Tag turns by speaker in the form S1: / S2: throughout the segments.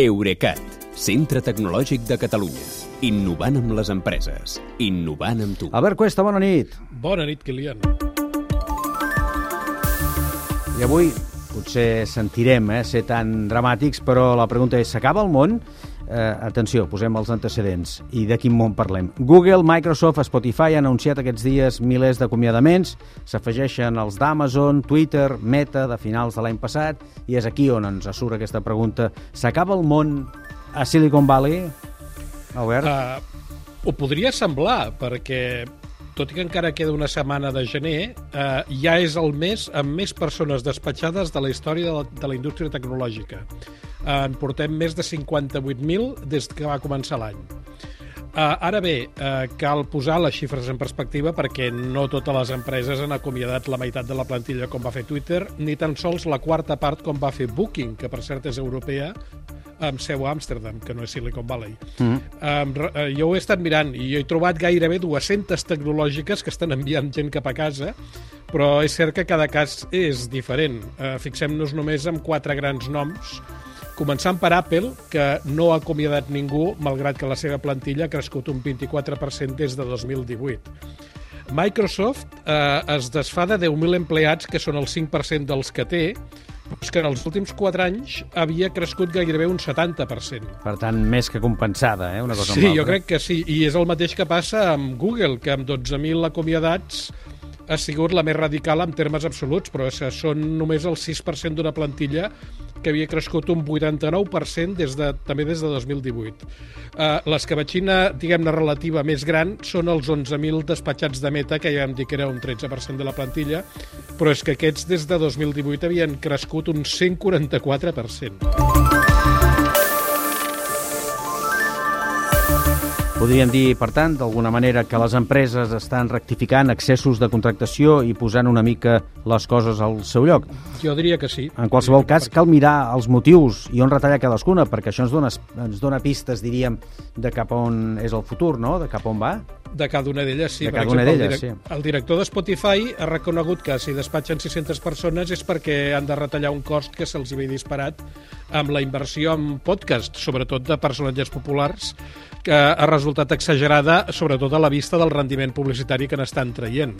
S1: Eurecat, centre tecnològic de Catalunya. Innovant amb les empreses. Innovant amb tu.
S2: Albert Cuesta, bona nit.
S3: Bona nit, Kilian.
S2: I avui potser sentirem eh, ser tan dramàtics, però la pregunta és, s'acaba el món? Eh, atenció, posem els antecedents. I de quin món parlem? Google, Microsoft, Spotify han anunciat aquests dies milers d'acomiadaments, s'afegeixen els d'Amazon, Twitter, Meta, de finals de l'any passat, i és aquí on ens surt aquesta pregunta. S'acaba el món a Silicon Valley? Albert?
S3: Uh, ho podria semblar, perquè tot i que encara queda una setmana de gener, eh, ja és el mes amb més persones despatxades de la història de la, de la indústria tecnològica. Eh, en portem més de 58.000 des que va començar l'any. Uh, ara bé, uh, cal posar les xifres en perspectiva perquè no totes les empreses han acomiadat la meitat de la plantilla com va fer Twitter, ni tan sols la quarta part com va fer Booking, que per cert és europea, amb seu a Amsterdam, que no és Silicon Valley. Mm um, jo ho he estat mirant i jo he trobat gairebé 200 tecnològiques que estan enviant gent cap a casa, però és cert que cada cas és diferent. Uh, Fixem-nos només en quatre grans noms, començant per Apple, que no ha acomiadat ningú, malgrat que la seva plantilla ha crescut un 24% des de 2018. Microsoft eh, es desfà de 10.000 empleats, que són el 5% dels que té, és que en els últims 4 anys havia crescut gairebé un 70%.
S2: Per tant, més que compensada, eh? una cosa
S3: Sí, jo crec que sí. I és el mateix que passa amb Google, que amb 12.000 acomiadats ha sigut la més radical en termes absoluts, però és que són només el 6% d'una plantilla que havia crescut un 89% des de, també des de 2018. Uh, L'escabatxina, diguem-ne, relativa més gran són els 11.000 despatxats de meta, que ja vam dir que era un 13% de la plantilla, però és que aquests des de 2018 havien crescut un 144%.
S2: Podríem dir, per tant, d'alguna manera que les empreses estan rectificant excessos de contractació i posant una mica les coses al seu lloc.
S3: Jo diria que sí.
S2: En qualsevol cas, cal mirar els motius i on retallar cadascuna, perquè això ens dona, ens dona pistes, diríem, de cap on és el futur, no?, de cap on va.
S3: De cada una d'elles, sí.
S2: De cada una d'elles, sí.
S3: el director de Spotify ha reconegut que si despatxen 600 persones és perquè han de retallar un cost que se'ls havia disparat amb la inversió en podcast, sobretot de personatges populars, que ha resultat exagerada, sobretot a la vista del rendiment publicitari que n'estan traient.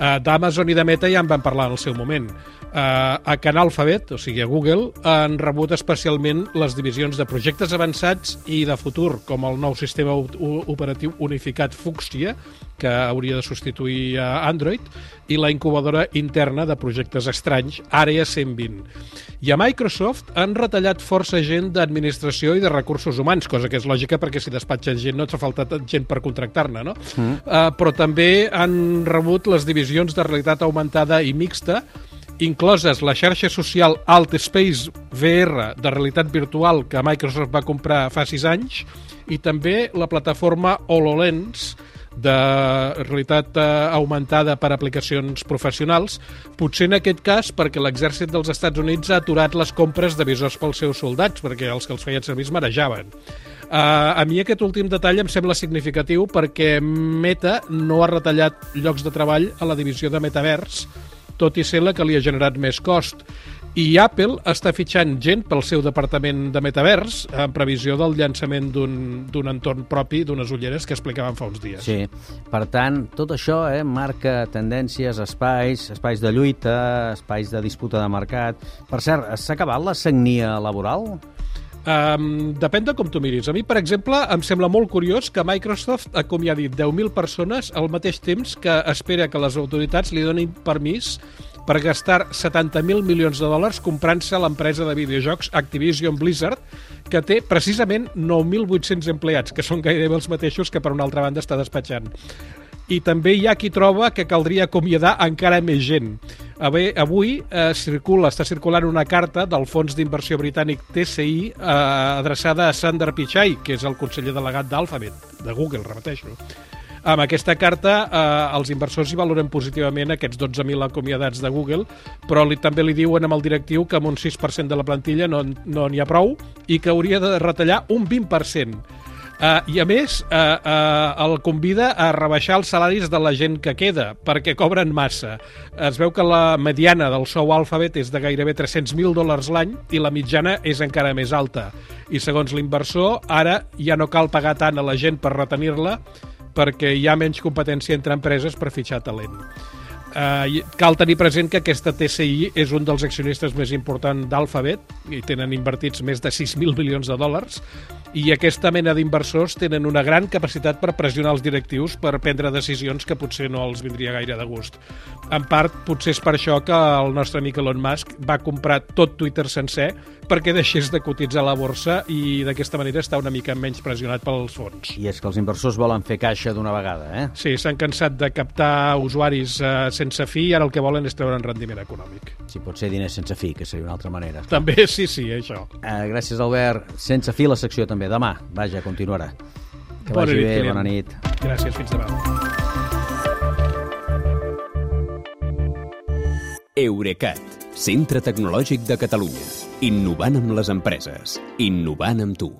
S3: Uh, D'Amazon i de Meta ja en van parlar en el seu moment. Uh, a Canal Alphabet, o sigui a Google, han rebut especialment les divisions de projectes avançats i de futur, com el nou sistema operatiu unificat Fuchsia, que hauria de substituir a Android, i la incubadora interna de projectes estranys, Àrea 120. I a Microsoft han retallat força gent d'administració i de recursos humans, cosa que és lògica perquè si despatxen gent no et fa falta gent per contractar-ne, no? Mm. Uh, però també han rebut les divisions de realitat augmentada i mixta, incloses la xarxa social Altspace VR de realitat virtual que Microsoft va comprar fa 6 anys i també la plataforma HoloLens de realitat eh, augmentada per aplicacions professionals, potser en aquest cas perquè l'exèrcit dels Estats Units ha aturat les compres de visors pels seus soldats, perquè els que els feien servir es marejaven. Uh, a mi aquest últim detall em sembla significatiu perquè Meta no ha retallat llocs de treball a la divisió de Metavers, tot i ser la que li ha generat més cost. I Apple està fitxant gent pel seu departament de metavers en previsió del llançament d'un entorn propi d'unes ulleres que explicàvem fa uns dies.
S2: Sí, per tant, tot això eh, marca tendències, espais, espais de lluita, espais de disputa de mercat. Per cert, s'ha acabat la sagnia laboral?
S3: Um, depèn de com tu miris. A mi, per exemple, em sembla molt curiós que Microsoft acomiadi 10.000 persones al mateix temps que espera que les autoritats li donin permís per gastar 70.000 milions de dòlars comprant-se l'empresa de videojocs Activision Blizzard, que té precisament 9.800 empleats, que són gairebé els mateixos que per una altra banda està despatxant. I també hi ha qui troba que caldria acomiadar encara més gent. Avui, avui eh, circula, està circulant una carta del fons d'inversió britànic TCI eh, adreçada a Sander Pichai, que és el conseller delegat d'Alphabet, de Google, repeteixo. Amb aquesta carta, eh, els inversors hi valoren positivament aquests 12.000 acomiadats de Google, però li, també li diuen amb el directiu que amb un 6% de la plantilla no no n'hi ha prou i que hauria de retallar un 20%. Uh, I a més, uh, uh, el convida a rebaixar els salaris de la gent que queda, perquè cobren massa. Es veu que la mediana del sou alfabet és de gairebé 300.000 dòlars l'any i la mitjana és encara més alta. I segons l'inversor, ara ja no cal pagar tant a la gent per retenir-la perquè hi ha menys competència entre empreses per fitxar talent. Uh, cal tenir present que aquesta TCI és un dels accionistes més importants d'Alphabet i tenen invertits més de 6.000 milions de dòlars i aquesta mena d'inversors tenen una gran capacitat per pressionar els directius per prendre decisions que potser no els vindria gaire de gust. En part, potser és per això que el nostre amic Elon Musk va comprar tot Twitter sencer perquè deixés de cotitzar la borsa i d'aquesta manera està una mica menys pressionat pels fons.
S2: I és que els inversors volen fer caixa d'una vegada, eh?
S3: Sí, s'han cansat de captar usuaris eh, sense fi i ara el que volen és treure un rendiment econòmic.
S2: Sí, pot ser diners sense fi, que seria una altra manera.
S3: També, sí, sí, això.
S2: Eh, gràcies, Albert. Sense fi la secció també. Demà, vaja, continuarà. Que
S3: Bona
S2: vagi
S3: nit,
S2: bé,
S3: Kilian.
S2: bona nit.
S3: Gràcies, fins demà.
S1: Eurecat, centre tecnològic de Catalunya. Innovant amb les empreses. Innovant amb tu.